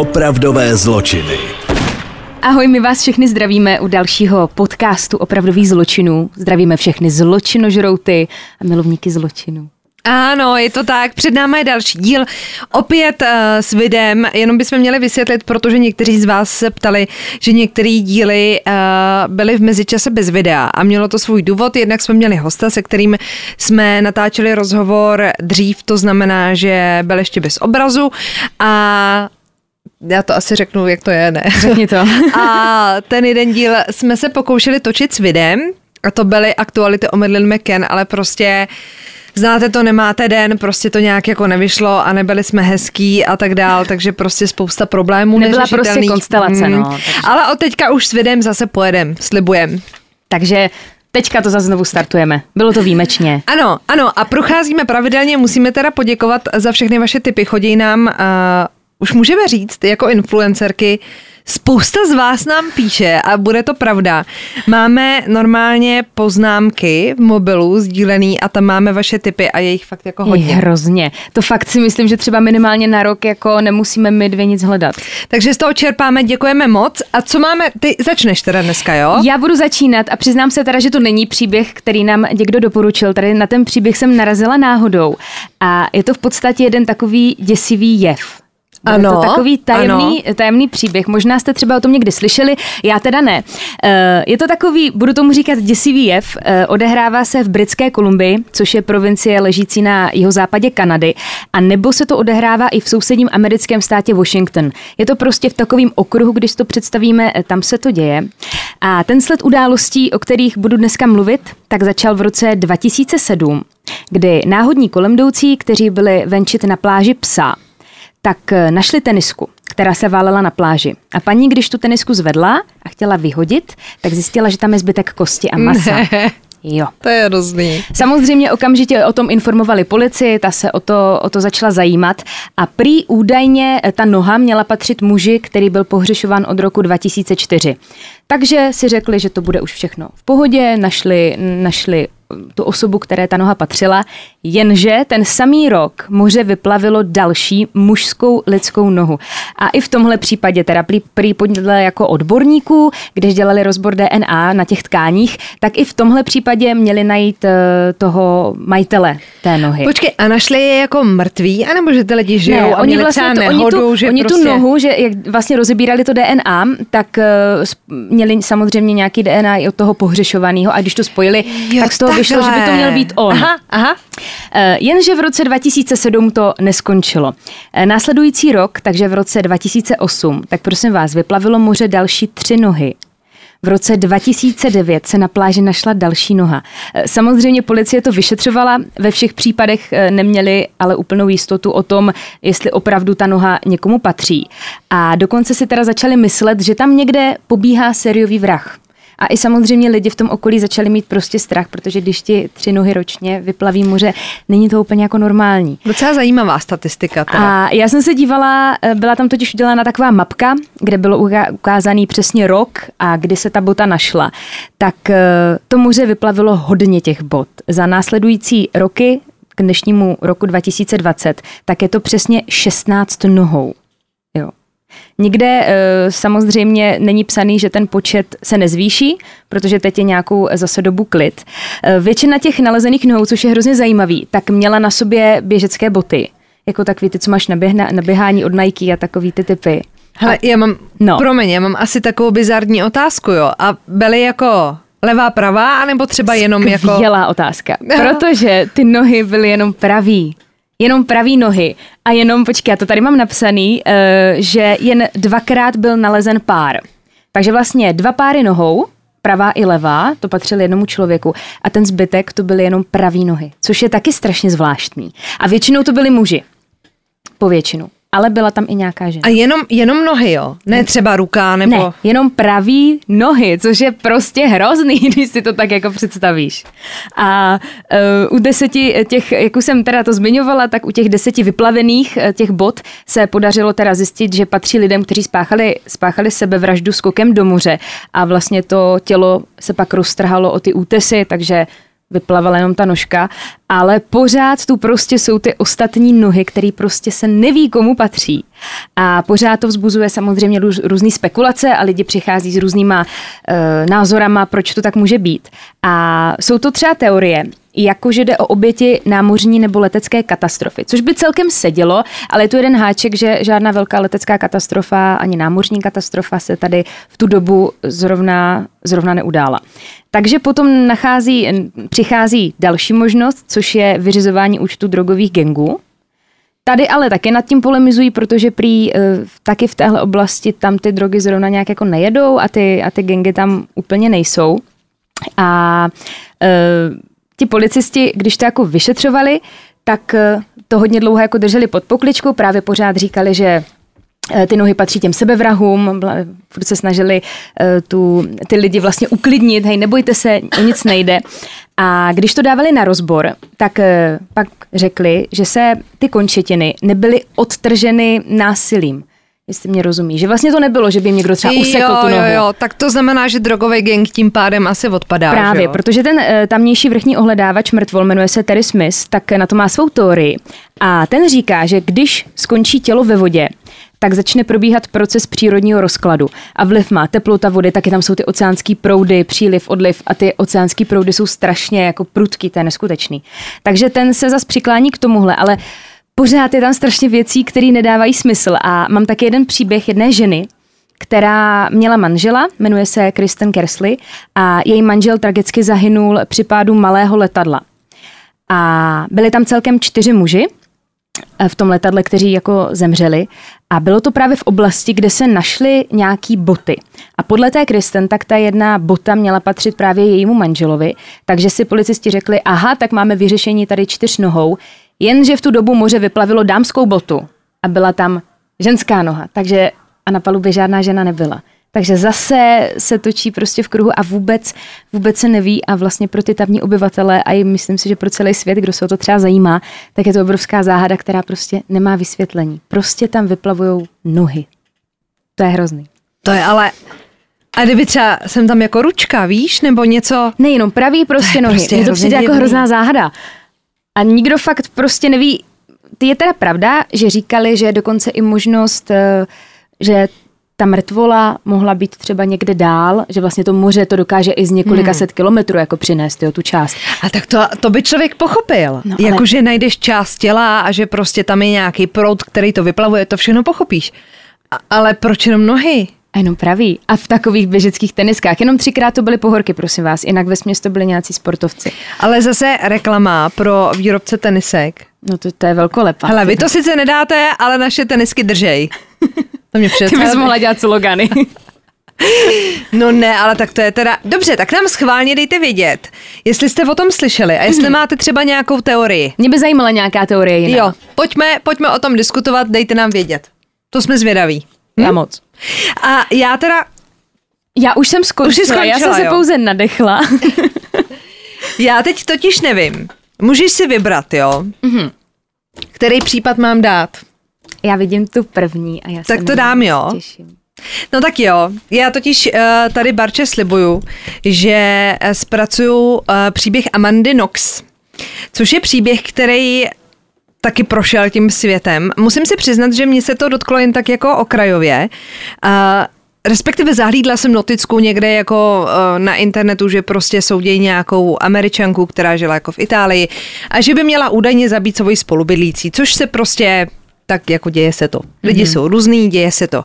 Opravdové zločiny. Ahoj, my vás všechny zdravíme u dalšího podcastu opravdových zločinů. Zdravíme všechny zločinožrouty a milovníky zločinu. Ano, je to tak. Před námi je další díl. Opět uh, s videem, jenom bychom měli vysvětlit, protože někteří z vás se ptali, že některé díly uh, byly v mezičase bez videa a mělo to svůj důvod. Jednak jsme měli hosta, se kterým jsme natáčeli rozhovor dřív, to znamená, že byl ještě bez obrazu a já to asi řeknu, jak to je, ne? Řekni to. a ten jeden díl jsme se pokoušeli točit s videem a to byly aktuality o Madeleine McCann, ale prostě znáte to, nemáte den, prostě to nějak jako nevyšlo a nebyli jsme hezký a tak dál, takže prostě spousta problémů Nebyla prostě konstelace, no. Takže... Ale od teďka už s videem zase pojedem, slibujem. Takže Teďka to zase znovu startujeme. Bylo to výjimečně. Ano, ano a procházíme pravidelně, musíme teda poděkovat za všechny vaše typy. Chodí nám, uh, už můžeme říct, jako influencerky, Spousta z vás nám píše a bude to pravda. Máme normálně poznámky v mobilu sdílený a tam máme vaše typy a je jich fakt jako hodně. Je hrozně. To fakt si myslím, že třeba minimálně na rok jako nemusíme my dvě nic hledat. Takže z toho čerpáme, děkujeme moc. A co máme, ty začneš teda dneska, jo? Já budu začínat a přiznám se teda, že to není příběh, který nám někdo doporučil. Tady na ten příběh jsem narazila náhodou. A je to v podstatě jeden takový děsivý jev. Ano, to takový tajemný, ano. tajemný příběh. Možná jste třeba o tom někdy slyšeli, já teda ne. Eh, je to takový, budu tomu říkat děsivý jev, eh, odehrává se v Britské Kolumbii, což je provincie ležící na západě Kanady, a nebo se to odehrává i v sousedním americkém státě Washington. Je to prostě v takovém okruhu, když to představíme, eh, tam se to děje. A ten sled událostí, o kterých budu dneska mluvit, tak začal v roce 2007, kdy náhodní kolemdoucí, kteří byli venčit na pláži psa, tak eh, našli tenisku, která se válela na pláži. A paní, když tu tenisku zvedla a chtěla vyhodit, tak zjistila, že tam je zbytek kosti a masa. Ne. Jo. To je hrozný. Samozřejmě okamžitě o tom informovali policii, ta se o to, o to začala zajímat a prý údajně ta noha měla patřit muži, který byl pohřešován od roku 2004. Takže si řekli, že to bude už všechno v pohodě, našli, našli tu osobu, které ta noha patřila, jenže ten samý rok moře vyplavilo další mužskou lidskou nohu. A i v tomhle případě, teda prý podle jako odborníků, když dělali rozbor DNA na těch tkáních, tak i v tomhle případě měli najít uh, toho majitele té nohy. Počkej, a našli je jako mrtví, anebo že ty lidi žijou ne, a oni vlastně to, nehodu, oni tu, že oni prostě... tu nohu, že jak vlastně rozebírali to DNA, tak uh, měli samozřejmě nějaký DNA i od toho pohřešovaného a když to spojili, jo, tak z toho vyšlo, že by to měl být on. Aha, aha. Eh, jenže v roce 2007 to neskončilo. Eh, následující rok, takže v roce 2008, tak prosím vás, vyplavilo moře další tři nohy v roce 2009 se na pláži našla další noha. Eh, samozřejmě policie to vyšetřovala, ve všech případech neměli ale úplnou jistotu o tom, jestli opravdu ta noha někomu patří. A dokonce si teda začali myslet, že tam někde pobíhá sériový vrah. A i samozřejmě lidi v tom okolí začali mít prostě strach, protože když ti tři nohy ročně vyplaví moře, není to úplně jako normální. Docela zajímavá statistika. Teda. A já jsem se dívala, eh, byla tam totiž udělána taková mapka, kde bylo ukázaný přesně rok a kdy se ta bota našla. Tak eh, to moře vyplavilo hodně těch bot. Za následující roky k dnešnímu roku 2020, tak je to přesně 16 nohou. Nikde eh, samozřejmě není psaný, že ten počet se nezvýší, protože teď je nějakou zase dobu klid. Eh, většina těch nalezených nohou, což je hrozně zajímavý, tak měla na sobě běžecké boty. Jako takový ty, co máš na, běhna, na běhání od Nike a takový ty typy. Hele, já mám, no. promiň, já mám asi takovou bizarní otázku, jo. A byly jako levá, pravá, anebo třeba jenom Skvělá jako... Skvělá otázka, protože ty nohy byly jenom pravý jenom pravý nohy a jenom, počkej, já to tady mám napsaný, uh, že jen dvakrát byl nalezen pár. Takže vlastně dva páry nohou, pravá i levá, to patřil jednomu člověku a ten zbytek to byly jenom pravý nohy, což je taky strašně zvláštní. A většinou to byli muži. Po většinu ale byla tam i nějaká žena. A jenom, jenom nohy, jo? Ne třeba ruka nebo... Ne, jenom pravý nohy, což je prostě hrozný, když si to tak jako představíš. A uh, u deseti těch, jak už jsem teda to zmiňovala, tak u těch deseti vyplavených uh, těch bod se podařilo teda zjistit, že patří lidem, kteří spáchali, spáchali sebevraždu skokem do moře a vlastně to tělo se pak roztrhalo o ty útesy, takže vyplavala jenom ta nožka, ale pořád tu prostě jsou ty ostatní nohy, které prostě se neví, komu patří. A pořád to vzbuzuje samozřejmě různé spekulace a lidi přichází s různýma uh, názorama, proč to tak může být. A jsou to třeba teorie, jako že jde o oběti námořní nebo letecké katastrofy, což by celkem sedělo, ale je tu jeden háček, že žádná velká letecká katastrofa ani námořní katastrofa se tady v tu dobu zrovna, zrovna neudála. Takže potom nachází, přichází další možnost, což je vyřizování účtu drogových gengů. Tady ale taky nad tím polemizují, protože prý e, taky v téhle oblasti tam ty drogy zrovna nějak jako nejedou a ty, a ty gengy tam úplně nejsou. A e, ti policisti, když to jako vyšetřovali, tak eh, to hodně dlouho jako drželi pod pokličkou, právě pořád říkali, že eh, ty nohy patří těm sebevrahům, furt se snažili eh, tu, ty lidi vlastně uklidnit, hej, nebojte se, o nic nejde. A když to dávali na rozbor, tak pak řekli, že se ty končetiny nebyly odtrženy násilím, jestli mě rozumí. Že vlastně to nebylo, že by jim někdo třeba usekl jo, tu nohu. Jo, jo, tak to znamená, že drogový gang tím pádem asi odpadá. Právě, protože ten e, tamnější vrchní ohledávač mrtvol jmenuje se Terry Smith, tak na to má svou teorii. A ten říká, že když skončí tělo ve vodě, tak začne probíhat proces přírodního rozkladu. A vliv má teplota vody, taky tam jsou ty oceánský proudy, příliv, odliv a ty oceánský proudy jsou strašně jako prudký, to je neskutečný. Takže ten se zas přiklání k tomuhle, ale pořád je tam strašně věcí, které nedávají smysl. A mám taky jeden příběh jedné ženy, která měla manžela, jmenuje se Kristen Kersley a její manžel tragicky zahynul při pádu malého letadla. A byli tam celkem čtyři muži eh, v tom letadle, kteří jako zemřeli. A bylo to právě v oblasti, kde se našly nějaký boty. A podle té Kristen, tak ta jedna bota měla patřit právě jejímu manželovi. Takže si policisti řekli, aha, tak máme vyřešení tady čtyř nohou. Jenže v tu dobu moře vyplavilo dámskou botu a byla tam ženská noha, takže a na palubě žádná žena nebyla. Takže zase se točí prostě v kruhu a vůbec, vůbec se neví a vlastně pro ty tamní obyvatele a i myslím si, že pro celý svět, kdo se o to třeba zajímá, tak je to obrovská záhada, která prostě nemá vysvětlení. Prostě tam vyplavují nohy. To je hrozný. To je ale a kdyby třeba jsem tam jako ručka, víš, nebo něco? Nejenom pravý prostě nohy. Prostě Mně to přijde jako hrozná záhada. A nikdo fakt prostě neví, je teda pravda, že říkali, že je dokonce i možnost, eh, že ta mrtvola mohla být třeba někde dál, že vlastně to moře to dokáže i z několika hmm. set kilometrů jako přinést, jo, tu část. A tak to, to by člověk pochopil. No, ale... Jako, že najdeš část těla a že prostě tam je nějaký proud, který to vyplavuje, to všechno pochopíš. A, ale proč jenom nohy? A jenom praví. A v takových běžeckých teniskách. Jenom třikrát to byly pohorky, prosím vás. Jinak ve to byli nějací sportovci. Ale zase reklama pro výrobce tenisek. No to, to je velkolepá. Hele, vy to sice nedáte, ale naše tenisky držej. To mě Ty bys mohla dělat slogany. No ne, ale tak to je teda... Dobře, tak nám schválně dejte vědět, jestli jste o tom slyšeli a jestli hmm. máte třeba nějakou teorii. Mě by zajímala nějaká teorie jiná. Jo, pojďme, pojďme o tom diskutovat, dejte nám vědět. To jsme zvědaví. Hm? Já moc. A já teda... Já už jsem skončila, už skončila já jsem se jo. pouze nadechla. já teď totiž nevím. Můžeš si vybrat, jo? Mm-hmm. Který případ mám dát? Já vidím tu první a já Tak to dám, jo. Těším. No tak jo, já totiž uh, tady Barče slibuju, že eh, zpracuju uh, příběh Amandy Knox, což je příběh, který taky prošel tím světem. Musím si přiznat, že mě se to dotklo jen tak jako okrajově. Uh, Respektive zahlídla jsem notickou někde jako uh, na internetu, že prostě soudějí nějakou američanku, která žila jako v Itálii a že by měla údajně zabít svoji spolubydlící, což se prostě tak jako děje se to. Lidi mm-hmm. jsou různý, děje se to.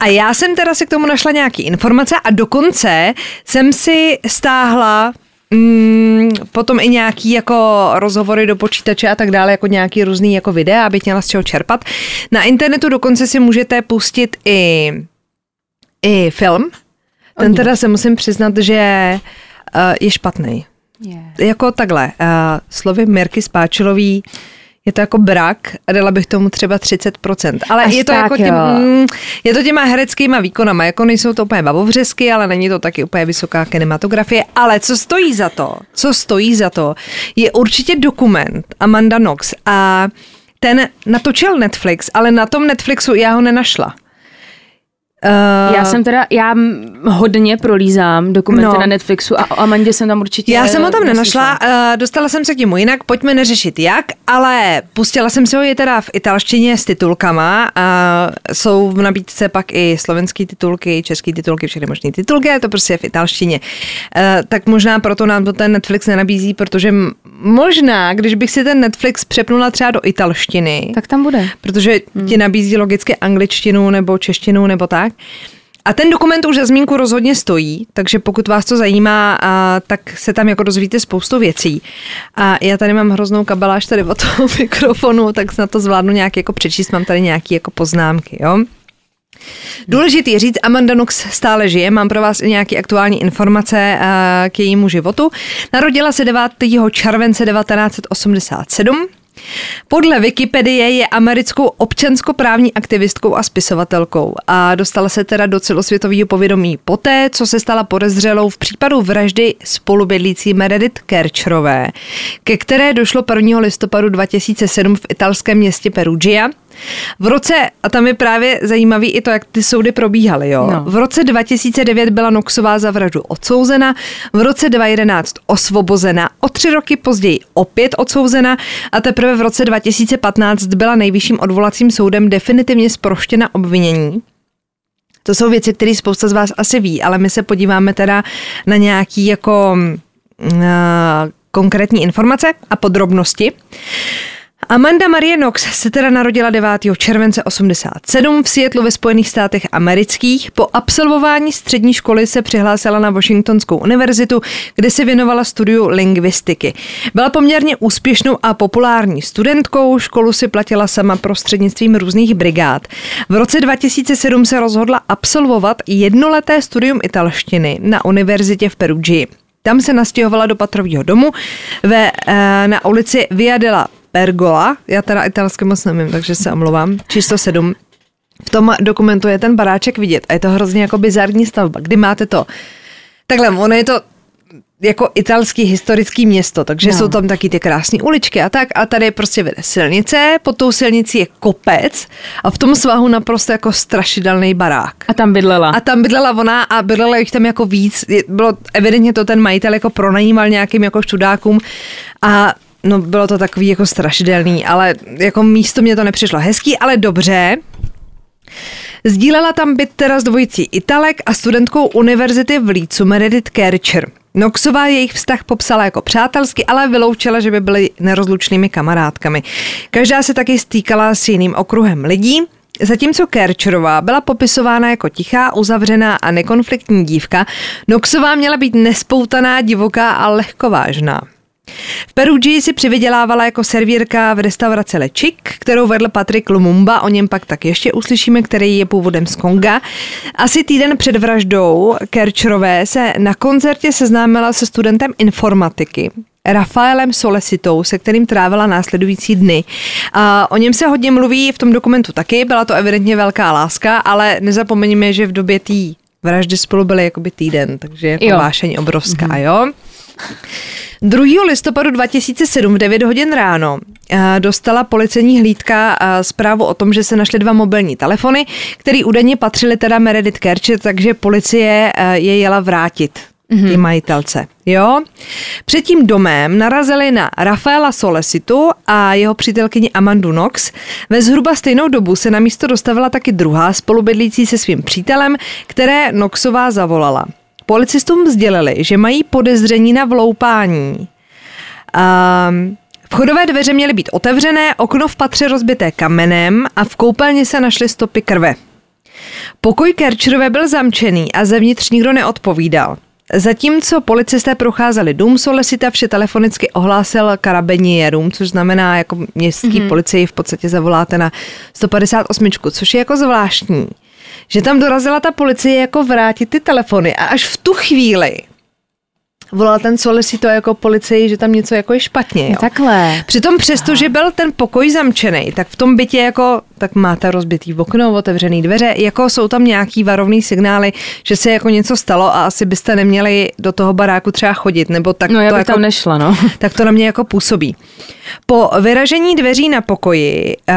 A já jsem teda se k tomu našla nějaký informace a dokonce jsem si stáhla Mm, potom i nějaký jako rozhovory do počítače a tak dále, jako nějaký různý jako videa, abych měla z čeho čerpat. Na internetu dokonce si můžete pustit i, i film. Ten teda se musím přiznat, že uh, je špatný. Yeah. Jako takhle, uh, slovy Mirky Spáčilový, je to jako brak a dala bych tomu třeba 30%. Ale Až je to, tak, jako tím, mm, je to těma hereckýma výkonama, jako nejsou to úplně babovřesky, ale není to taky úplně vysoká kinematografie. Ale co stojí za to, co stojí za to, je určitě dokument Amanda Knox a ten natočil Netflix, ale na tom Netflixu já ho nenašla. Uh, já jsem teda, já hodně prolízám dokumenty no. na Netflixu a o Amandě jsem tam určitě Já jsem ho tam nenašla, uh, dostala jsem se k němu jinak, pojďme neřešit jak, ale pustila jsem si ho je teda v italštině s titulkama a jsou v nabídce pak i slovenský titulky, český titulky, všechny možné titulky, ale to prostě je v italštině. Uh, tak možná proto nám to ten Netflix nenabízí, protože možná, když bych si ten Netflix přepnula třeba do italštiny, tak tam bude. Protože hmm. ti nabízí logicky angličtinu nebo češtinu nebo tak, a ten dokument už za zmínku rozhodně stojí, takže pokud vás to zajímá, a, tak se tam jako dozvíte spoustu věcí. A já tady mám hroznou kabeláž tady od toho mikrofonu, tak na to zvládnu nějak jako přečíst, mám tady nějaké jako poznámky, jo. Důležitý říct, Amanda Knox stále žije, mám pro vás nějaké aktuální informace k jejímu životu. Narodila se 9. července 1987, podle Wikipedie je americkou občanskoprávní aktivistkou a spisovatelkou a dostala se teda do celosvětového povědomí poté, co se stala podezřelou v případu vraždy spolubydlící Meredith Kercherové, ke které došlo 1. listopadu 2007 v italském městě Perugia v roce, a tam je právě zajímavý i to, jak ty soudy probíhaly, jo. No. V roce 2009 byla Noxová za vraždu odsouzena, v roce 2011 osvobozena, o tři roky později opět odsouzena a teprve v roce 2015 byla nejvyšším odvolacím soudem definitivně zproštěna obvinění. To jsou věci, které spousta z vás asi ví, ale my se podíváme teda na nějaký jako uh, konkrétní informace a podrobnosti. Amanda Marie Knox se teda narodila 9. července 87 v Seattleu ve Spojených státech amerických. Po absolvování střední školy se přihlásila na Washingtonskou univerzitu, kde se věnovala studiu lingvistiky. Byla poměrně úspěšnou a populární studentkou, školu si platila sama prostřednictvím různých brigád. V roce 2007 se rozhodla absolvovat jednoleté studium italštiny na univerzitě v Perugii. Tam se nastěhovala do patrového domu ve, eh, na ulici Via della Pergola, já teda italsky moc nevím, takže se omlouvám, číslo 7. V tom dokumentu je ten baráček vidět a je to hrozně jako bizarní stavba, kdy máte to. Takhle, ono je to jako italský historický město, takže no. jsou tam taky ty krásné uličky a tak. A tady prostě vede silnice, pod tou silnicí je kopec a v tom svahu naprosto jako strašidelný barák. A tam bydlela. A tam bydlela ona a bydlela jich tam jako víc. Bylo evidentně to ten majitel jako pronajímal nějakým jako čudákům a No bylo to takový jako strašidelný, ale jako místo mě to nepřišlo hezký, ale dobře. Sdílela tam byt teda s dvojicí Italek a studentkou univerzity v Lícu Meredith Kercher. Noxová jejich vztah popsala jako přátelsky, ale vyloučila, že by byly nerozlučnými kamarádkami. Každá se taky stýkala s jiným okruhem lidí. Zatímco Kercherová byla popisována jako tichá, uzavřená a nekonfliktní dívka, Noxová měla být nespoutaná, divoká a lehkovážná. V Perugii si přivydělávala jako servírka v restauraci Lečik, kterou vedl Patrik Lumumba, o něm pak tak ještě uslyšíme, který je původem z Konga. Asi týden před vraždou Kerčrové se na koncertě seznámila se studentem informatiky, Rafaelem Solesitou, se kterým trávila následující dny. A o něm se hodně mluví v tom dokumentu taky, byla to evidentně velká láska, ale nezapomeňme, že v době té vraždy spolu byly jakoby týden, takže jako vášeň obrovská, mm-hmm. jo. 2. listopadu 2007 v 9 hodin ráno eh, dostala policejní hlídka eh, zprávu o tom, že se našly dva mobilní telefony, které údajně patřily teda Meredith Kercher, takže policie eh, je jela vrátit mm-hmm. ty majitelce. Jo? Před tím domem narazili na Rafaela Solesitu a jeho přítelkyni Amandu Knox. Ve zhruba stejnou dobu se na místo dostavila taky druhá spolubydlící se svým přítelem, které Knoxová zavolala. Policistům sdělili, že mají podezření na vloupání. Um, Vchodové dveře měly být otevřené, okno v patře rozbité kamenem a v koupelně se našly stopy krve. Pokoj Kerčerové byl zamčený a zevnitř nikdo neodpovídal. Zatímco policisté procházeli dům, Solesita vše telefonicky ohlásil karabinierům, což znamená jako městský mm-hmm. policii v podstatě zavoláte na 158, což je jako zvláštní že tam dorazila ta policie jako vrátit ty telefony a až v tu chvíli volal ten Solicito jako policii, že tam něco jako je špatně. Jo. Takhle. Přitom přesto, Aha. že byl ten pokoj zamčený, tak v tom bytě jako, tak máte rozbitý okno, otevřený dveře, jako jsou tam nějaký varovný signály, že se jako něco stalo a asi byste neměli do toho baráku třeba chodit, nebo tak no, to jako, tam nešla, no. Tak to na mě jako působí. Po vyražení dveří na pokoji uh,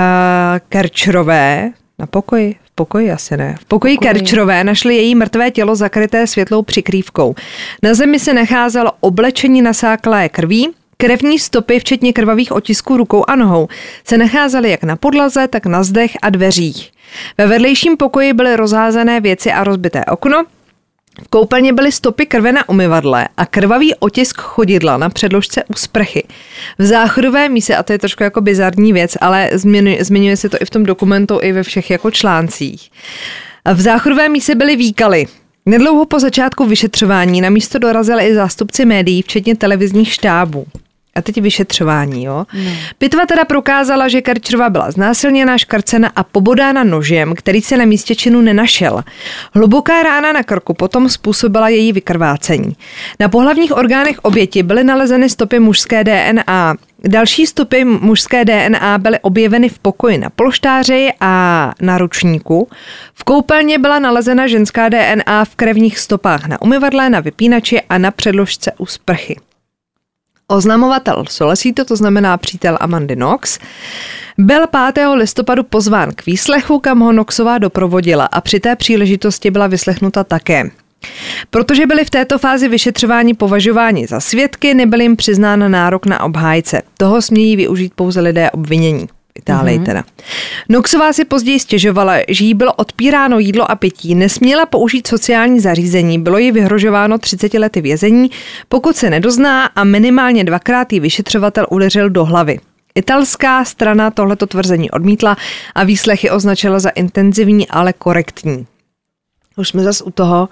Kerčrové Na pokoji? V pokoji asi ne. V pokoji, pokoji. Kerčrové našli její mrtvé tělo zakryté světlou přikrývkou. Na zemi se nacházelo oblečení nasáklé krví, Krevní stopy, včetně krvavých otisků rukou a nohou, se nacházely jak na podlaze, tak na zdech a dveřích. Ve vedlejším pokoji byly rozházené věci a rozbité okno, koupelně byly stopy krve na umyvadle a krvavý otisk chodidla na předložce u sprchy. V záchodové míse, a to je trošku jako bizarní věc, ale zmiňuje se to i v tom dokumentu, i ve všech jako článcích. V záchodové míse byly výkaly. Nedlouho po začátku vyšetřování na místo dorazili i zástupci médií, včetně televizních štábů. A teď vyšetřování, jo. No. Pitva teda prokázala, že Karčrova byla znásilněna, škarcena a pobodána nožem, který se na místě činu nenašel. Hluboká rána na krku potom způsobila její vykrvácení. Na pohlavních orgánech oběti byly nalezeny stopy mužské DNA. Další stopy mužské DNA byly objeveny v pokoji na polštáři a na ručníku. V koupelně byla nalezena ženská DNA v krevních stopách na umyvadle, na vypínači a na předložce u sprchy. Oznamovatel Solesito, to znamená přítel Amandy Knox, byl 5. listopadu pozván k výslechu, kam ho Knoxová doprovodila a při té příležitosti byla vyslechnuta také. Protože byli v této fázi vyšetřování považováni za svědky, nebyl jim přiznán nárok na obhájce. Toho smějí využít pouze lidé obvinění. Itálii mm-hmm. teda. Noxová si později stěžovala, že jí bylo odpíráno jídlo a pití, nesměla použít sociální zařízení, bylo jí vyhrožováno 30 lety vězení, pokud se nedozná a minimálně dvakrát jí vyšetřovatel udeřil do hlavy. Italská strana tohleto tvrzení odmítla a výslechy označila za intenzivní, ale korektní. Už jsme zase u toho,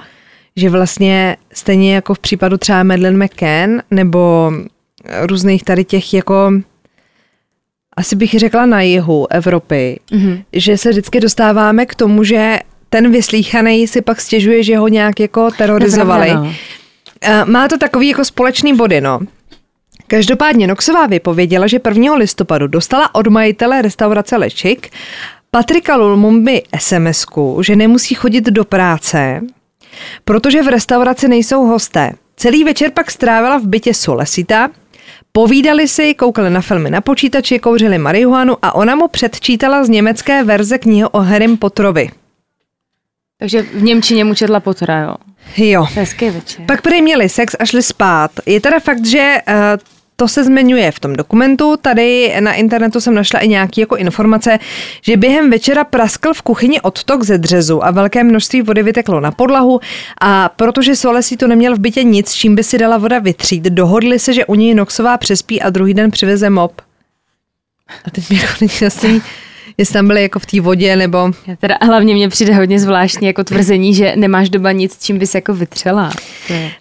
že vlastně stejně jako v případu třeba Madeleine McCann nebo různých tady těch jako asi bych řekla na jihu Evropy, mm-hmm. že se vždycky dostáváme k tomu, že ten vyslíchaný si pak stěžuje, že ho nějak jako terorizovali. No. Má to takový jako společný body, no. Každopádně Noxová vypověděla, že 1. listopadu dostala od majitele restaurace Lečik Patrika Lulmumby sms že nemusí chodit do práce, protože v restauraci nejsou hosté. Celý večer pak strávila v bytě Solesita, Povídali si, koukali na filmy na počítači, kouřili marihuanu a ona mu předčítala z německé verze knihy o Harrym Potterovi. Takže v Němčině mu četla Pottera, jo? Jo. Hezký večer. Pak prý měli sex a šli spát. Je teda fakt, že uh, to se zmiňuje v tom dokumentu. Tady na internetu jsem našla i nějaké jako informace, že během večera praskl v kuchyni odtok ze dřezu a velké množství vody vyteklo na podlahu a protože Solesi to neměl v bytě nic, čím by si dala voda vytřít, dohodli se, že u něj Noxová přespí a druhý den přiveze mop. A teď mi jako není jestli tam byly jako v té vodě, nebo... Já teda hlavně mě přijde hodně zvláštní jako tvrzení, že nemáš doba nic, čím bys jako vytřela.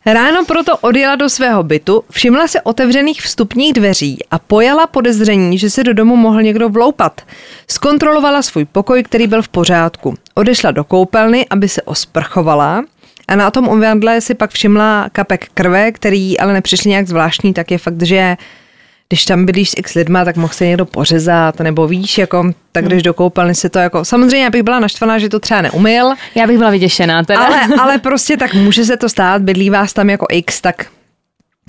Ráno proto odjela do svého bytu, všimla se otevřených vstupních dveří a pojala podezření, že se do domu mohl někdo vloupat. Zkontrolovala svůj pokoj, který byl v pořádku. Odešla do koupelny, aby se osprchovala, a na tom umyvadle si pak všimla kapek krve, který ale nepřišli nějak zvláštní, tak je fakt, že když tam bydlíš s x lidma, tak mohl se někdo pořezat, nebo víš, jako, tak když do koupelny si to jako, samozřejmě já bych byla naštvaná, že to třeba neumyl. Já bych byla vyděšená teda. Ale, ale prostě tak může se to stát, bydlí vás tam jako x, tak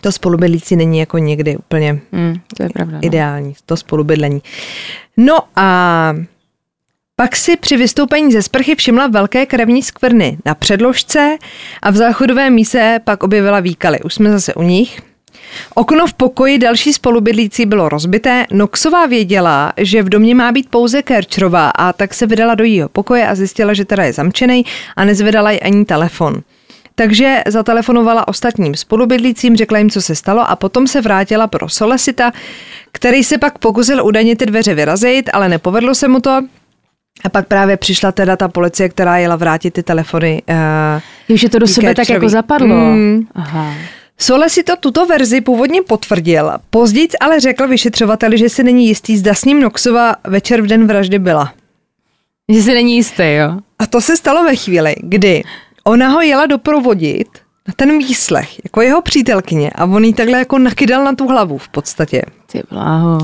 to spolubydlící není jako někdy úplně mm, to je pravda, no. ideální, to spolubydlení. No a pak si při vystoupení ze sprchy všimla velké krevní skvrny na předložce a v záchodové míse pak objevila výkaly. Už jsme zase u nich. Okno v pokoji další spolubydlící bylo rozbité. Noxová věděla, že v domě má být pouze Kerčrová a tak se vydala do jejího pokoje a zjistila, že teda je zamčený a nezvedala jí ani telefon. Takže zatelefonovala ostatním spolubydlícím, řekla jim, co se stalo a potom se vrátila pro Solesita, který se pak pokusil údajně ty dveře vyrazit, ale nepovedlo se mu to. A pak právě přišla teda ta policie, která jela vrátit ty telefony. Uh, Už je to do sebe tak jako zapadlo. Mm. Aha. Sole si to tuto verzi původně potvrdil, později ale řekl vyšetřovateli, že si není jistý, zda s ním Noxova večer v den vraždy byla. Že si není jistý, jo? A to se stalo ve chvíli, kdy ona ho jela doprovodit na ten výslech, jako jeho přítelkyně a on jí takhle jako nakydal na tu hlavu v podstatě. Ty bláho.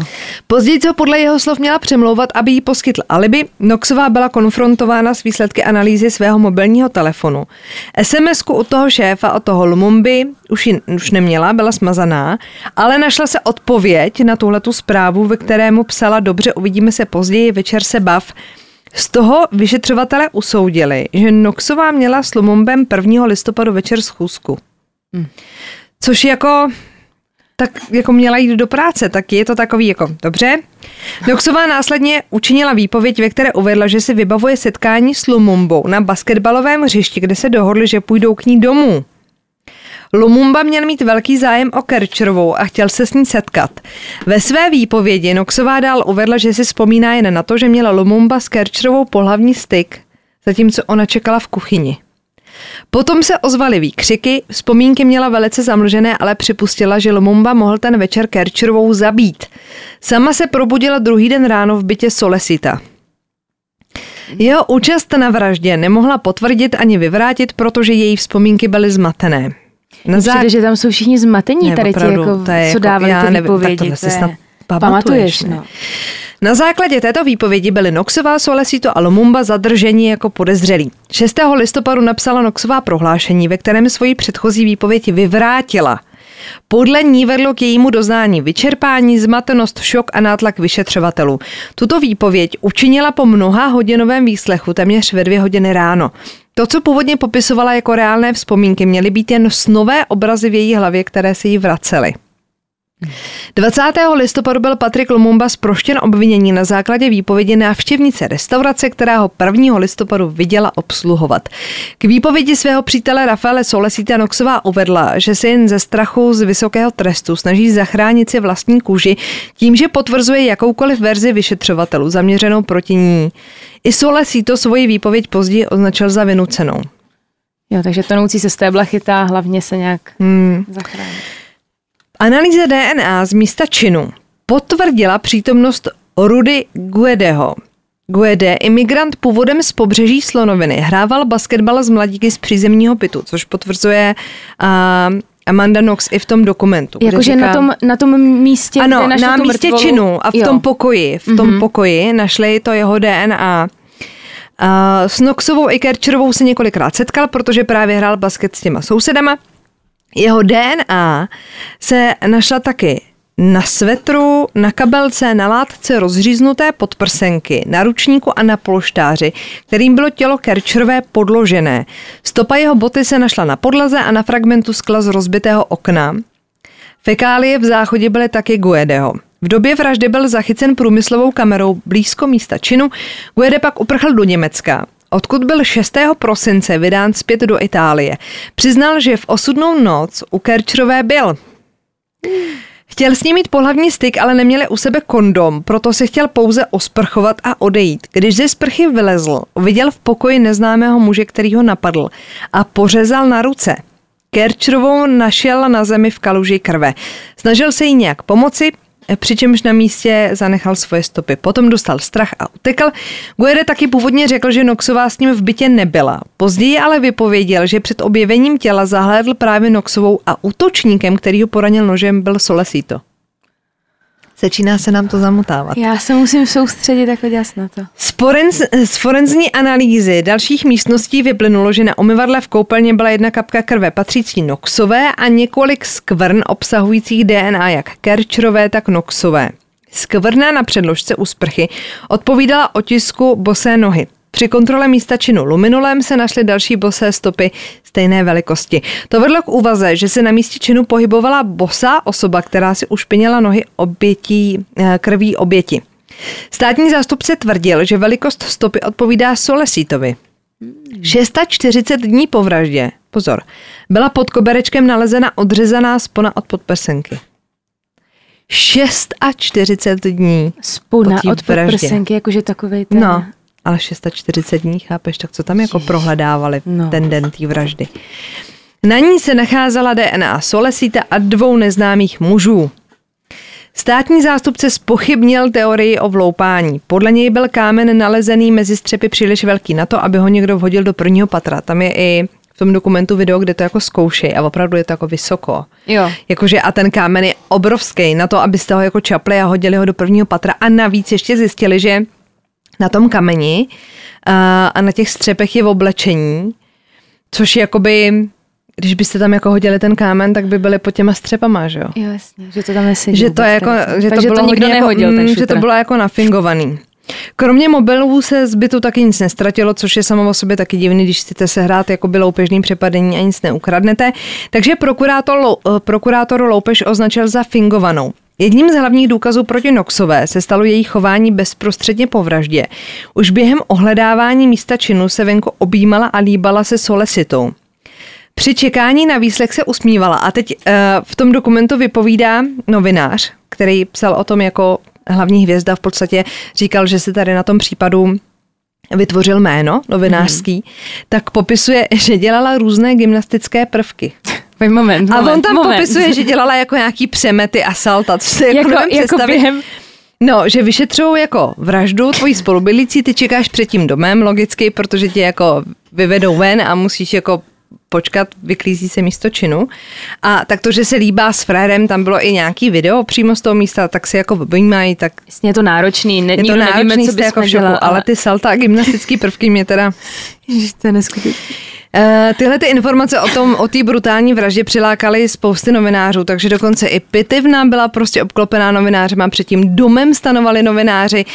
Později, co podle jeho slov měla přemlouvat, aby jí poskytl alibi, Noxová byla konfrontována s výsledky analýzy svého mobilního telefonu. sms u toho šéfa, od toho Lumumby, už ji už neměla, byla smazaná, ale našla se odpověď na tuhletu zprávu, ve kterému psala dobře, uvidíme se později, večer se bav, Z toho vyšetřovatele usoudili, že Noxová měla s Lumumbem 1. listopadu večer schůzku. Hmm. Což jako tak jako měla jít do práce, tak je to takový jako, dobře. Noxová následně učinila výpověď, ve které uvedla, že si vybavuje setkání s Lumumbou na basketbalovém hřišti, kde se dohodli, že půjdou k ní domů. Lumumba měl mít velký zájem o Kerčerovou a chtěl se s ní setkat. Ve své výpovědi Noxová dál uvedla, že si vzpomíná jen na to, že měla Lumumba s Kerčerovou pohlavní styk, zatímco ona čekala v kuchyni. Potom se ozvaly výkřiky, vzpomínky měla velice zamlžené, ale připustila, že Lumumba mohl ten večer Kerčerovou zabít. Sama se probudila druhý den ráno v bytě Solesita. Jeho účast na vraždě nemohla potvrdit ani vyvrátit, protože její vzpomínky byly zmatené. Na zá... Přijde, že tam jsou všichni zmatení ne, tady opravdu, ti, jako, co jako, dávali ty výpovědi. Tak to, to snad pamatuješ, no. Na základě této výpovědi byly Noxová, Solesito a Lumumba zadrženi jako podezřelí. 6. listopadu napsala Noxová prohlášení, ve kterém svoji předchozí výpověď vyvrátila. Podle ní vedlo k jejímu doznání vyčerpání, zmatenost, šok a nátlak vyšetřovatelů. Tuto výpověď učinila po mnoha hodinovém výslechu téměř ve dvě hodiny ráno. To, co původně popisovala jako reálné vzpomínky, měly být jen snové obrazy v její hlavě, které se jí vracely. 20. listopadu byl Patrik Lumumba zproštěn obvinění na základě výpovědi návštěvnice restaurace, která ho 1. listopadu viděla obsluhovat. K výpovědi svého přítele Rafaele Solesita Noxová uvedla, že se jen ze strachu z vysokého trestu snaží zachránit si vlastní kůži tím, že potvrzuje jakoukoliv verzi vyšetřovatelů zaměřenou proti ní. I Solesito svoji výpověď později označil za vynucenou. Jo, takže tonoucí se stébla chytá, hlavně se nějak hmm. zachrání. Analýza DNA z místa činu potvrdila přítomnost Rudy Guedeho. Guede, imigrant původem z pobřeží Slonoviny, hrával basketbal z mladíky z přízemního bytu, což potvrzuje uh, Amanda Knox i v tom dokumentu. Jakože na tom, na tom místě, Ano, kde na místě mrtvolu. činu a v jo. tom pokoji, v tom mm-hmm. pokoji našli to jeho DNA. Uh, s Knoxovou i Kerčerovou se několikrát setkal, protože právě hrál basket s těma sousedama. Jeho DNA se našla taky na svetru, na kabelce, na látce rozříznuté podprsenky, na ručníku a na polštáři, kterým bylo tělo Kerčerové podložené. Stopa jeho boty se našla na podlaze a na fragmentu skla z rozbitého okna. Fekálie v záchodě byly taky Guedeho. V době vraždy byl zachycen průmyslovou kamerou blízko místa činu. Guede pak uprchl do Německa odkud byl 6. prosince vydán zpět do Itálie. Přiznal, že v osudnou noc u Kerčrové byl. Chtěl s ním mít pohlavní styk, ale neměli u sebe kondom, proto se chtěl pouze osprchovat a odejít. Když ze sprchy vylezl, viděl v pokoji neznámého muže, který ho napadl a pořezal na ruce. Kerčrovou našel na zemi v kaluži krve. Snažil se jí nějak pomoci, přičemž na místě zanechal svoje stopy. Potom dostal strach a utekl. Guerre taky původně řekl, že Noxová s ním v bytě nebyla. Později ale vypověděl, že před objevením těla zahlédl právě Noxovou a útočníkem, který ho poranil nožem, byl Solesito. Začíná se nám to zamotávat. Já se musím soustředit jako dělat na to. Z, forenz, z forenzní analýzy dalších místností vyplynulo, že na umyvadle v koupelně byla jedna kapka krve patřící Noxové a několik skvrn obsahujících DNA jak Kerčrové, tak Noxové. Skvrna na předložce u sprchy odpovídala otisku bosé nohy. Při kontrole místa činu luminolem se našly další bosé stopy stejné velikosti. To vedlo k úvaze, že se na místě činu pohybovala bosá osoba, která si ušpinila nohy obětí, eh, krví oběti. Státní zástupce tvrdil, že velikost stopy odpovídá Solesítovi. 640 dní po vraždě, pozor, byla pod koberečkem nalezena odřezaná spona od podprsenky. 640 dní Spona od podprsenky, jakože takový ten... No, ale 640 dní, chápeš, tak co tam jako Jež. prohledávali no. ten den té vraždy. Na ní se nacházela DNA Solesita a dvou neznámých mužů. Státní zástupce spochybnil teorii o vloupání. Podle něj byl kámen nalezený mezi střepy příliš velký na to, aby ho někdo vhodil do prvního patra. Tam je i v tom dokumentu video, kde to jako zkoušej a opravdu je to jako vysoko. Jo. Jakože a ten kámen je obrovský na to, abyste ho jako čapli a hodili ho do prvního patra a navíc ještě zjistili, že na tom kameni a, a na těch střepech je v oblečení, což je jakoby když byste tam jako hodili ten kámen, tak by byly pod těma střepama, že jo? Jo, jasně, že to tam nesedí. Že to, jako, že to, bylo to nikdo hodně nehodil, jako, ten Že to bylo jako nafingovaný. Kromě mobilů se zbytu taky nic nestratilo, což je samo o sobě taky divný, když chcete se hrát jako by loupežný přepadení a nic neukradnete. Takže prokurátor, eh, prokurátor Loupež označil za fingovanou. Jedním z hlavních důkazů proti Noxové se stalo její chování bezprostředně po vraždě. Už během ohledávání místa činu se venku objímala a líbala se Solesitou. Při čekání na výslech se usmívala a teď uh, v tom dokumentu vypovídá novinář, který psal o tom jako hlavní hvězda v podstatě říkal, že se tady na tom případu vytvořil jméno novinářský, mm-hmm. tak popisuje, že dělala různé gymnastické prvky. Moment, moment, a on tam moment. popisuje, že dělala jako nějaký přemety a salta, co se jako, jako, jako během... No, že vyšetřují jako vraždu tvojí spolubylící, ty čekáš před tím domem logicky, protože tě jako vyvedou ven a musíš jako počkat, vyklízí se místo činu. A tak to, že se líbá s frérem, tam bylo i nějaký video přímo z toho místa, tak si jako objímají, tak... Jasně, je to náročný, ne, je to náročný, nevíme, co jako v šoku, dělala, ale... ty salta a gymnastický prvky mě teda... Ježiš, to je neskutečné. Uh, tyhle ty informace o tom, o té brutální vraždě přilákaly spousty novinářů, takže dokonce i Pitivna byla prostě obklopená novináři, a předtím domem stanovali novináři.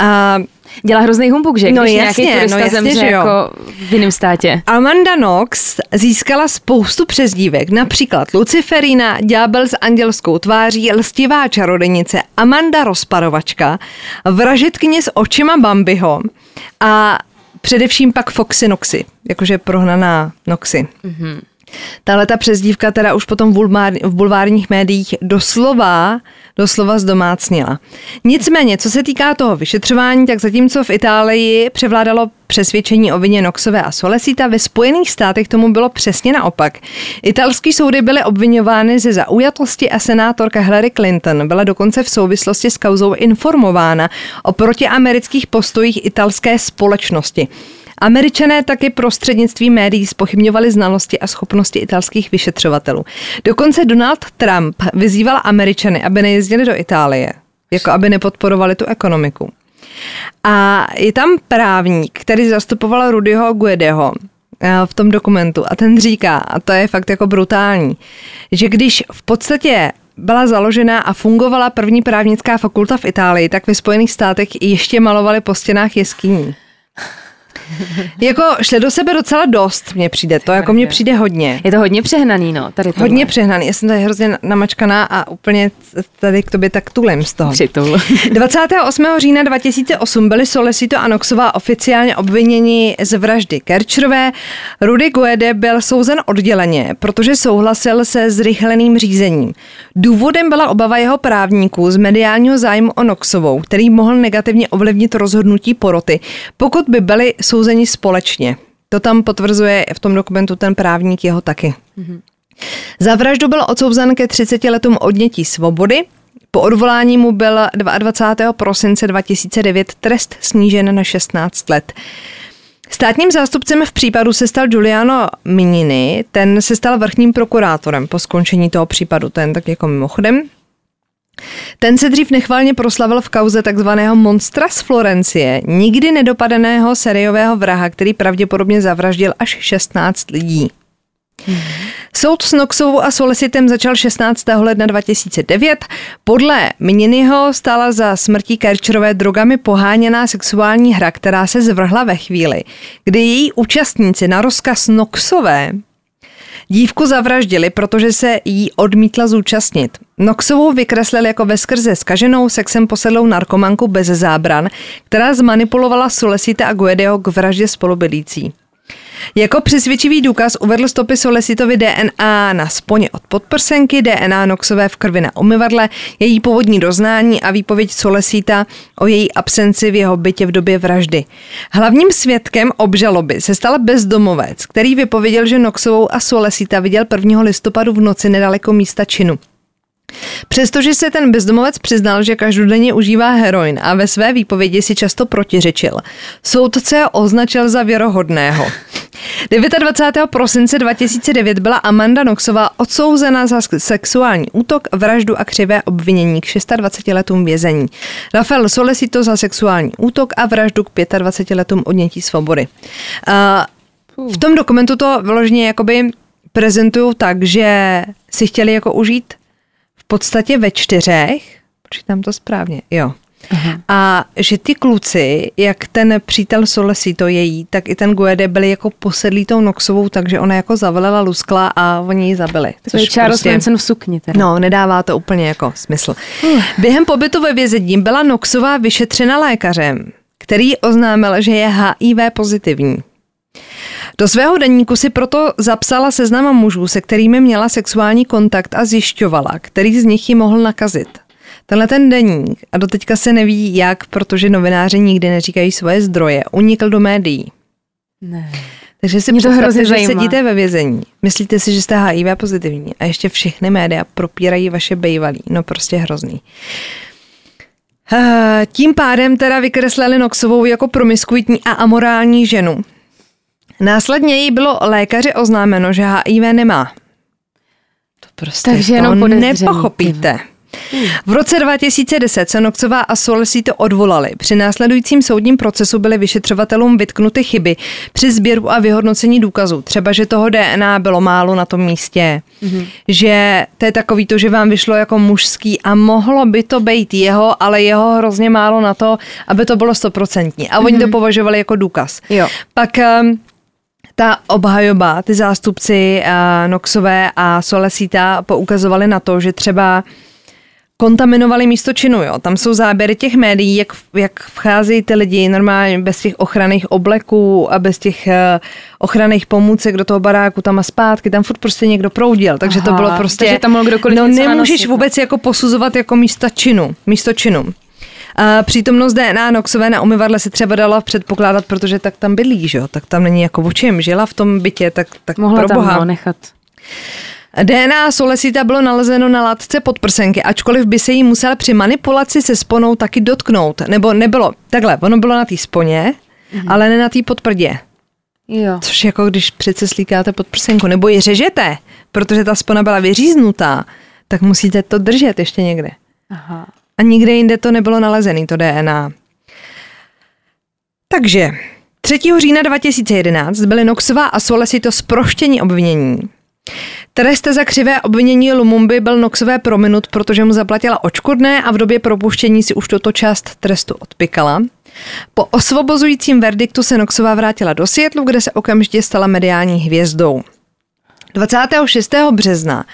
Uh, Dělá hrozný humbuk, že? No Když jasně, nějaký turista no jasně, zemře že jo. jako v jiném státě. Amanda Knox získala spoustu přezdívek, například Luciferina, ďábel s andělskou tváří, lstivá čarodenice, Amanda rozparovačka, vražetkyně s očima Bambiho a především pak Foxy Noxy, jakože prohnaná Noxy. Mm-hmm. Tahle ta přezdívka teda už potom v bulvárních médiích doslova, doslova zdomácnila. Nicméně, co se týká toho vyšetřování, tak zatímco v Itálii převládalo přesvědčení o vině Noxové a Solesita, ve Spojených státech tomu bylo přesně naopak. Italský soudy byly obvinovány ze zaujatosti a senátorka Hillary Clinton byla dokonce v souvislosti s kauzou informována o protiamerických postojích italské společnosti. Američané taky prostřednictvím médií spochybňovali znalosti a schopnosti italských vyšetřovatelů. Dokonce Donald Trump vyzýval Američany, aby nejezdili do Itálie, jako aby nepodporovali tu ekonomiku. A je tam právník, který zastupoval Rudyho Guedeho eh, v tom dokumentu a ten říká, a to je fakt jako brutální, že když v podstatě byla založena a fungovala první právnická fakulta v Itálii, tak ve Spojených státech ještě malovali po stěnách jeskyní. jako šle do sebe docela dost, mně přijde to, jako mně přijde hodně. Je to hodně přehnaný, no, tady tohle. Hodně přehnaný, já jsem tady hrozně namačkaná a úplně tady k tobě tak tulem z toho. Přitul. 28. října 2008 byli Solesito a Noxová oficiálně obviněni z vraždy Kerčrové. Rudy Guede byl souzen odděleně, protože souhlasil se zrychleným řízením. Důvodem byla obava jeho právníků z mediálního zájmu o Noxovou, který mohl negativně ovlivnit rozhodnutí poroty, pokud by byli souzeni společně. To tam potvrzuje v tom dokumentu ten právník jeho taky. Mm-hmm. Za vraždu byl odsouzen ke 30 letům odnětí svobody. Po odvolání mu byl 22. prosince 2009 trest snížen na 16 let. Státním zástupcem v případu se stal Giuliano Minini, ten se stal vrchním prokurátorem po skončení toho případu, ten tak jako mimochodem. Ten se dřív nechvalně proslavil v kauze takzvaného monstra z Florencie, nikdy nedopadeného seriového vraha, který pravděpodobně zavraždil až 16 lidí. Hmm. Soud s Noxovou a Solicitem začal 16. ledna 2009. Podle Mininyho stála za smrtí Kerčerové drogami poháněná sexuální hra, která se zvrhla ve chvíli, kdy její účastníci na rozkaz Noxové Dívku zavraždili, protože se jí odmítla zúčastnit. Noxovou vykreslil jako veskrze skaženou sexem posedlou narkomanku bez zábran, která zmanipulovala Solesita a Guedeho k vraždě spolubydlící. Jako přesvědčivý důkaz uvedl stopy Solesitovi DNA na sponě od podprsenky, DNA Noxové v krvi na umyvadle, její původní doznání a výpověď Solesita o její absenci v jeho bytě v době vraždy. Hlavním svědkem obžaloby se stal bezdomovec, který vypověděl, že Noxovou a Solesita viděl 1. listopadu v noci nedaleko místa činu. Přestože se ten bezdomovec přiznal, že každodenně užívá heroin a ve své výpovědi si často protiřečil, soudce označil za věrohodného. 29. prosince 2009 byla Amanda Noxová odsouzena za sexuální útok, vraždu a křivé obvinění k 26 letům vězení. Rafael Solesito za sexuální útok a vraždu k 25 letům odnětí svobody. v tom dokumentu to vyloženě jakoby prezentují tak, že si chtěli jako užít podstatě ve čtyřech, počítám to správně, jo, Aha. A že ty kluci, jak ten přítel Solesito její, tak i ten Guede byli jako posedlí tou Noxovou, takže ona jako zavelela luskla a oni ji zabili. To je Charles prostě, Manson v sukni. Teda. No, nedává to úplně jako smysl. Uh. Během pobytu ve vězení byla Noxová vyšetřena lékařem, který oznámil, že je HIV pozitivní. Do svého deníku si proto zapsala seznam mužů, se kterými měla sexuální kontakt a zjišťovala, který z nich ji mohl nakazit. Tenhle ten deník, a doteďka se neví jak, protože novináři nikdy neříkají svoje zdroje, unikl do médií. Ne. Takže si to představte, že zajímá. sedíte ve vězení, myslíte si, že jste HIV pozitivní a ještě všechny média propírají vaše bejvalí. No prostě hrozný. Eh, tím pádem teda vykreslili Noxovou jako promiskuitní a amorální ženu. Následně jí bylo lékaři oznámeno, že HIV nemá. To prostě Takže jenom to nepochopíte. V roce 2010 se Nokcová a to odvolali. Při následujícím soudním procesu byly vyšetřovatelům vytknuty chyby při sběru a vyhodnocení důkazů. Třeba, že toho DNA bylo málo na tom místě, mm-hmm. že to je takový to, že vám vyšlo jako mužský a mohlo by to být jeho, ale jeho hrozně málo na to, aby to bylo stoprocentní. A oni mm-hmm. to považovali jako důkaz. Jo. Pak um, ta obhajoba, ty zástupci uh, Noxové a Solesita poukazovali na to, že třeba kontaminovali místo činu, jo. Tam jsou záběry těch médií, jak, jak vcházejí ty lidi normálně bez těch ochranných obleků a bez těch uh, ochranných pomůcek do toho baráku tam a zpátky, tam furt prostě někdo proudil, takže Aha, to bylo prostě... Takže tam mohl kdokoliv No nemůžeš vůbec jako posuzovat jako místo činu, místo činu. A přítomnost DNA Noxové na umyvadle se třeba dala předpokládat, protože tak tam bydlí, že jo? tak tam není jako o čem, žila v tom bytě, tak, tak Mohla pro boha. tam nechat. DNA Solesita bylo nalezeno na látce podprsenky, ačkoliv by se jí musel při manipulaci se sponou taky dotknout. Nebo nebylo, takhle, ono bylo na té sponě, mm-hmm. ale ne na té podprdě. Jo. Což jako když přece slíkáte podprsenku, nebo ji řežete, protože ta spona byla vyříznutá, tak musíte to držet ještě někde. Aha. A nikde jinde to nebylo nalezený, to DNA. Takže 3. října 2011 byly Noxová a Solesito zproštění obvinění. Trest za křivé obvinění Lumumby byl Noxové prominut, protože mu zaplatila očkodné a v době propuštění si už toto část trestu odpikala. Po osvobozujícím verdiktu se Noxová vrátila do Světlu, kde se okamžitě stala mediální hvězdou. 26. března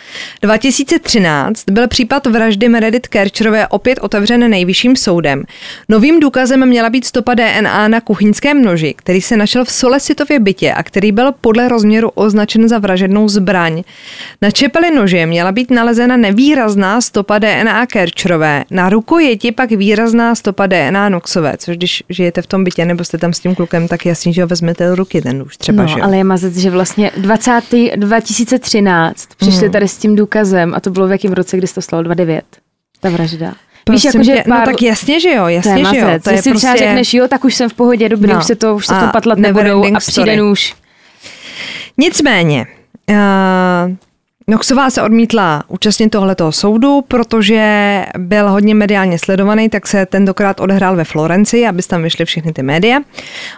2013 byl případ vraždy Meredith Kercherové opět otevřen nejvyšším soudem. Novým důkazem měla být stopa DNA na kuchyňském noži, který se našel v Solesitově bytě a který byl podle rozměru označen za vražednou zbraň. Na čepeli nože měla být nalezena nevýrazná stopa DNA Kercherové, na rukojeti pak výrazná stopa DNA Noxové, což když žijete v tom bytě nebo jste tam s tím klukem, tak jasně, že ho vezmete do ruky ten nůž třeba, no, že? ale je mazec, že vlastně 20. 2013 přišli mm. tady s tím důkazem a to bylo v jakém roce, kdy se to stalo 29, ta vražda. Víš, jako, že no pár... No tak jasně, že jo, jasně, to že jo. To je Jestli prostě... třeba řekneš, jo, tak už jsem v pohodě, dobrý, no. už se to, už se to patlat nebudou a přijde nůž. Nicméně, uh, Noxová se odmítla účastnit tohletoho soudu, protože byl hodně mediálně sledovaný, tak se tentokrát odehrál ve Florenci, aby tam vyšly všechny ty média.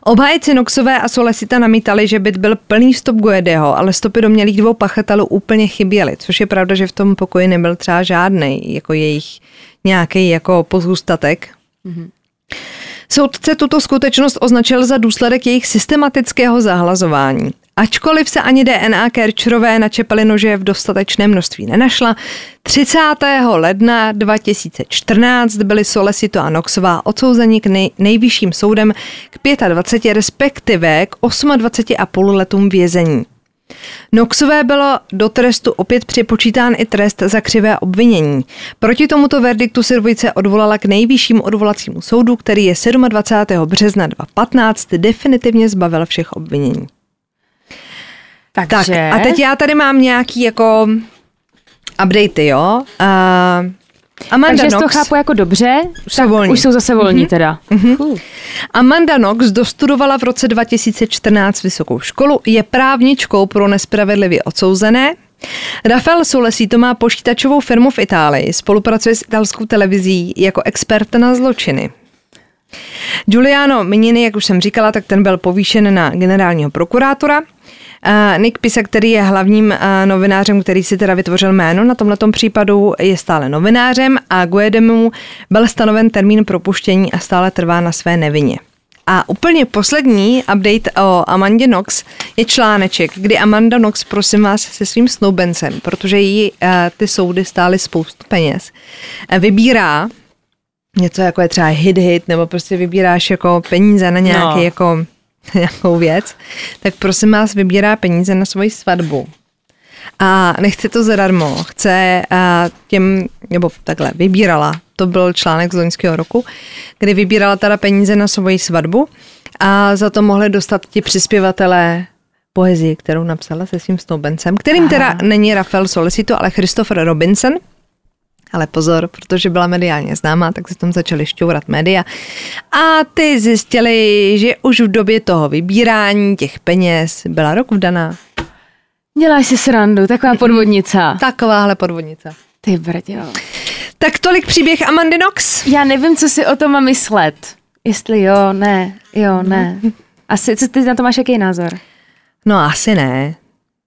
Obhájci Noxové a Solesita namítali, že byt byl plný stop Guedeho, ale stopy domělých dvou pachatelů úplně chyběly, což je pravda, že v tom pokoji nebyl třeba žádný jako jejich nějaký jako pozůstatek. Mm-hmm. Soudce tuto skutečnost označil za důsledek jejich systematického zahlazování. Ačkoliv se ani DNA Kerčerové na čepeli nože v dostatečném množství nenašla, 30. ledna 2014 byly Solesito a Noxová odsouzeni k nej, nejvyšším soudem k 25 respektive k 28,5 letům vězení. Noxové bylo do trestu opět připočítán i trest za křivé obvinění. Proti tomuto verdiktu se dvojice odvolala k nejvyššímu odvolacímu soudu, který je 27. března 2015 definitivně zbavil všech obvinění. Takže... Tak a teď já tady mám nějaký jako updaty, jo. Uh, Amanda Takže Knox, to chápu jako dobře, už tak jsou volní. už jsou zase volní mm-hmm. teda. Mm-hmm. Amanda Knox dostudovala v roce 2014 vysokou školu, je právničkou pro nespravedlivě odsouzené. Rafael to má počítačovou firmu v Itálii, spolupracuje s italskou televizí jako expert na zločiny. Giuliano Minini, jak už jsem říkala, tak ten byl povýšen na generálního prokurátora – Uh, Nick Pisa, který je hlavním novinářem, který si teda vytvořil jméno na tomhle případu, je stále novinářem a Guedemu byl stanoven termín propuštění a stále trvá na své nevině. A úplně poslední update o Amandě Knox je článeček, kdy Amanda Knox, prosím vás, se svým snoubencem, protože jí uh, ty soudy stály spoustu peněz, vybírá něco jako je třeba hit hit, nebo prostě vybíráš jako peníze na nějaký no. jako nějakou věc, tak prosím vás vybírá peníze na svoji svatbu. A nechce to zadarmo, chce těm, nebo takhle, vybírala, to byl článek z loňského roku, kdy vybírala teda peníze na svoji svatbu a za to mohli dostat ti přispěvatelé poezii, kterou napsala se svým snoubencem, kterým Aha. teda není Rafael Solicito, ale Christopher Robinson, ale pozor, protože byla mediálně známá, tak se tam začaly šťourat média. A ty zjistili, že už v době toho vybírání těch peněz byla rok vdaná. Děláš si srandu, taková podvodnice. Takováhle podvodnice. Ty brďo. Tak tolik příběh Amandy Knox. Já nevím, co si o tom mám myslet. Jestli jo, ne, jo, ne. Asi, co ty na to máš jaký názor? No asi ne.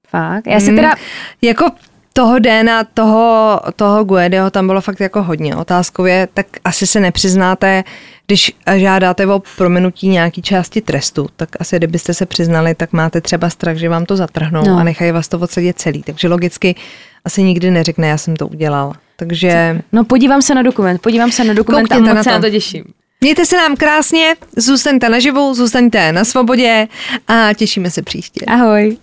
Fakt? Já si teda... Hmm, jako toho Déna, toho, toho Guedeho tam bylo fakt jako hodně otázkově, tak asi se nepřiznáte, když žádáte o prominutí nějaký části trestu, tak asi kdybyste se přiznali, tak máte třeba strach, že vám to zatrhnou no. a nechají vás to odsedět celý. Takže logicky asi nikdy neřekne, já jsem to udělal. Takže... No podívám se na dokument, podívám se na dokument Koukněte a moc na to. se na to těším. Mějte se nám krásně, zůstaňte naživu, zůstaňte na svobodě a těšíme se příště. Ahoj.